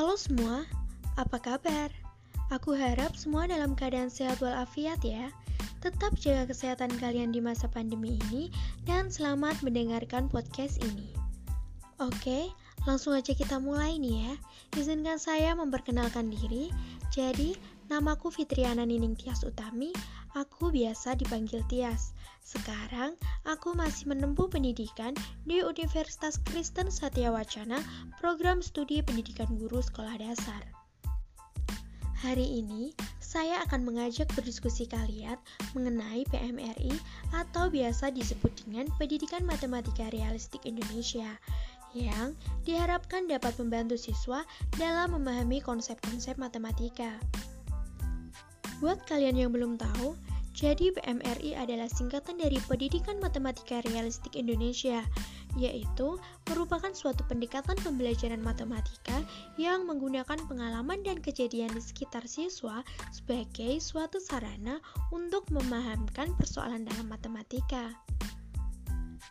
Halo semua, apa kabar? Aku harap semua dalam keadaan sehat walafiat ya. Tetap jaga kesehatan kalian di masa pandemi ini dan selamat mendengarkan podcast ini. Oke, langsung aja kita mulai nih ya. Izinkan saya memperkenalkan diri. Jadi, namaku Fitriana Nining Tias Utami. Aku biasa dipanggil Tias. Sekarang, aku masih menempuh pendidikan di Universitas Kristen Satya Wacana, program studi pendidikan guru sekolah dasar. Hari ini, saya akan mengajak berdiskusi kalian mengenai PMRI atau biasa disebut dengan Pendidikan Matematika Realistik Indonesia yang diharapkan dapat membantu siswa dalam memahami konsep-konsep matematika. Buat kalian yang belum tahu, jadi PMRI adalah singkatan dari Pendidikan Matematika Realistik Indonesia, yaitu merupakan suatu pendekatan pembelajaran matematika yang menggunakan pengalaman dan kejadian di sekitar siswa sebagai suatu sarana untuk memahamkan persoalan dalam matematika.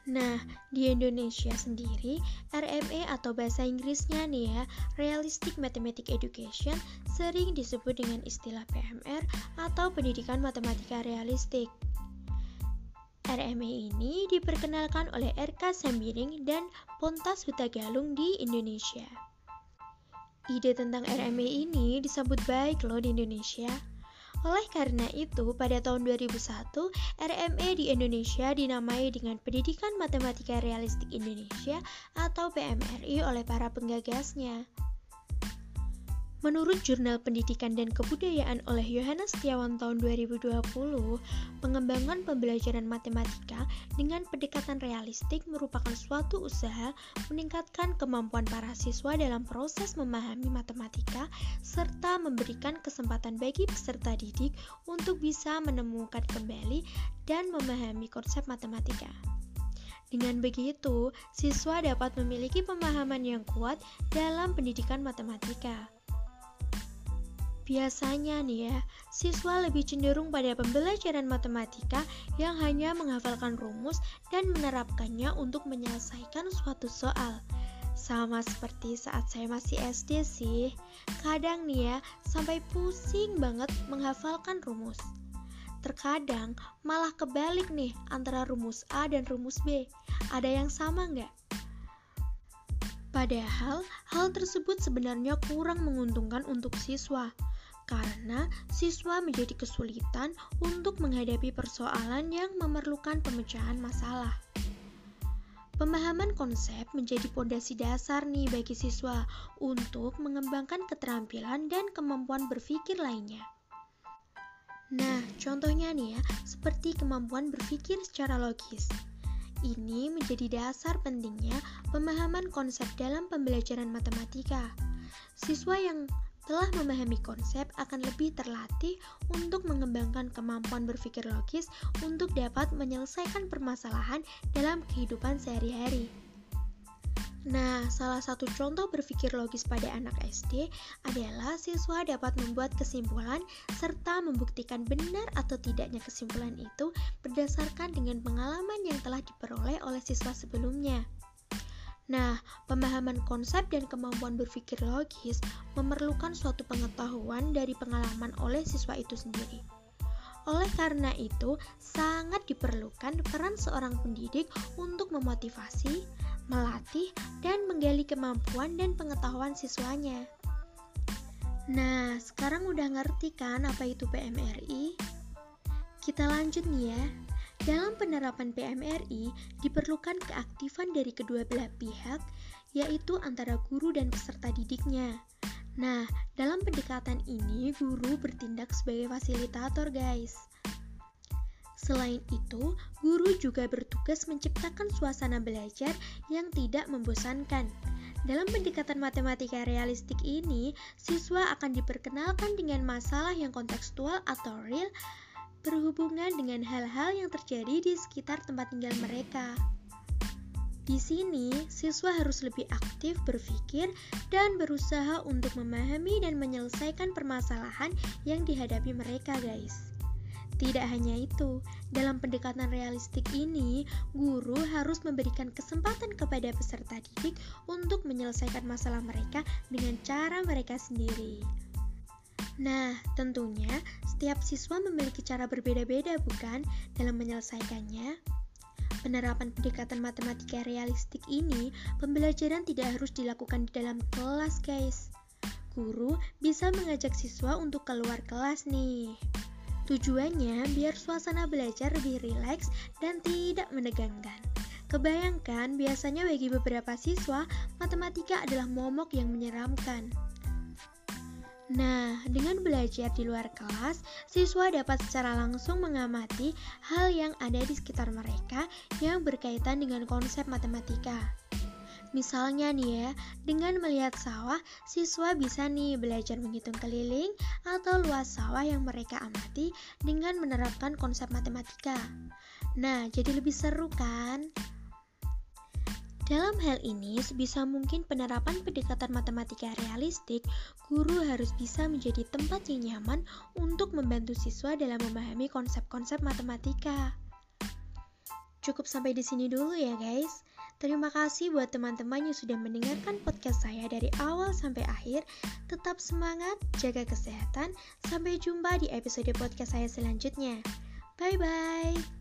Nah, di Indonesia sendiri, RME atau bahasa Inggrisnya nih ya, Realistic Mathematics Education, sering disebut dengan istilah PMR atau Pendidikan Matematika Realistik. RME ini diperkenalkan oleh RK Sambiring dan Pontas Hutagalung di Indonesia. Ide tentang RME ini disambut baik loh di Indonesia. Oleh karena itu, pada tahun 2001, RME di Indonesia dinamai dengan Pendidikan Matematika Realistik Indonesia atau PMRI oleh para penggagasnya. Menurut Jurnal Pendidikan dan Kebudayaan oleh Yohanes Setiawan tahun 2020, pengembangan pembelajaran matematika dengan pendekatan realistik merupakan suatu usaha meningkatkan kemampuan para siswa dalam proses memahami matematika serta memberikan kesempatan bagi peserta didik untuk bisa menemukan kembali dan memahami konsep matematika. Dengan begitu, siswa dapat memiliki pemahaman yang kuat dalam pendidikan matematika. Biasanya nih ya, siswa lebih cenderung pada pembelajaran matematika yang hanya menghafalkan rumus dan menerapkannya untuk menyelesaikan suatu soal. Sama seperti saat saya masih SD sih, kadang nih ya, sampai pusing banget menghafalkan rumus. Terkadang malah kebalik nih antara rumus A dan rumus B. Ada yang sama nggak? Padahal hal tersebut sebenarnya kurang menguntungkan untuk siswa karena siswa menjadi kesulitan untuk menghadapi persoalan yang memerlukan pemecahan masalah. Pemahaman konsep menjadi pondasi dasar nih bagi siswa untuk mengembangkan keterampilan dan kemampuan berpikir lainnya. Nah, contohnya nih ya, seperti kemampuan berpikir secara logis. Ini menjadi dasar pentingnya pemahaman konsep dalam pembelajaran matematika. Siswa yang telah memahami konsep akan lebih terlatih untuk mengembangkan kemampuan berpikir logis untuk dapat menyelesaikan permasalahan dalam kehidupan sehari-hari. Nah, salah satu contoh berpikir logis pada anak SD adalah siswa dapat membuat kesimpulan serta membuktikan benar atau tidaknya kesimpulan itu berdasarkan dengan pengalaman yang telah diperoleh oleh siswa sebelumnya. Nah, pemahaman konsep dan kemampuan berpikir logis memerlukan suatu pengetahuan dari pengalaman oleh siswa itu sendiri. Oleh karena itu, sangat diperlukan peran seorang pendidik untuk memotivasi, melatih, dan menggali kemampuan dan pengetahuan siswanya. Nah, sekarang udah ngerti kan apa itu PMRI? Kita lanjut nih ya. Dalam penerapan PMRI, diperlukan keaktifan dari kedua belah pihak, yaitu antara guru dan peserta didiknya. Nah, dalam pendekatan ini, guru bertindak sebagai fasilitator, guys. Selain itu, guru juga bertugas menciptakan suasana belajar yang tidak membosankan. Dalam pendekatan matematika realistik ini, siswa akan diperkenalkan dengan masalah yang kontekstual atau real berhubungan dengan hal-hal yang terjadi di sekitar tempat tinggal mereka. Di sini, siswa harus lebih aktif berpikir dan berusaha untuk memahami dan menyelesaikan permasalahan yang dihadapi mereka, guys. Tidak hanya itu, dalam pendekatan realistik ini, guru harus memberikan kesempatan kepada peserta didik untuk menyelesaikan masalah mereka dengan cara mereka sendiri. Nah, tentunya setiap siswa memiliki cara berbeda-beda, bukan, dalam menyelesaikannya. Penerapan pendekatan matematika realistik ini, pembelajaran tidak harus dilakukan di dalam kelas, guys. Guru bisa mengajak siswa untuk keluar kelas nih. Tujuannya biar suasana belajar lebih rileks dan tidak menegangkan. Kebayangkan, biasanya bagi beberapa siswa, matematika adalah momok yang menyeramkan. Nah, dengan belajar di luar kelas, siswa dapat secara langsung mengamati hal yang ada di sekitar mereka yang berkaitan dengan konsep matematika. Misalnya nih ya, dengan melihat sawah, siswa bisa nih belajar menghitung keliling atau luas sawah yang mereka amati dengan menerapkan konsep matematika. Nah, jadi lebih seru kan? Dalam hal ini, sebisa mungkin penerapan pendekatan matematika realistik, guru harus bisa menjadi tempat yang nyaman untuk membantu siswa dalam memahami konsep-konsep matematika. Cukup sampai di sini dulu ya, guys. Terima kasih buat teman-teman yang sudah mendengarkan podcast saya dari awal sampai akhir. Tetap semangat, jaga kesehatan. Sampai jumpa di episode podcast saya selanjutnya. Bye bye.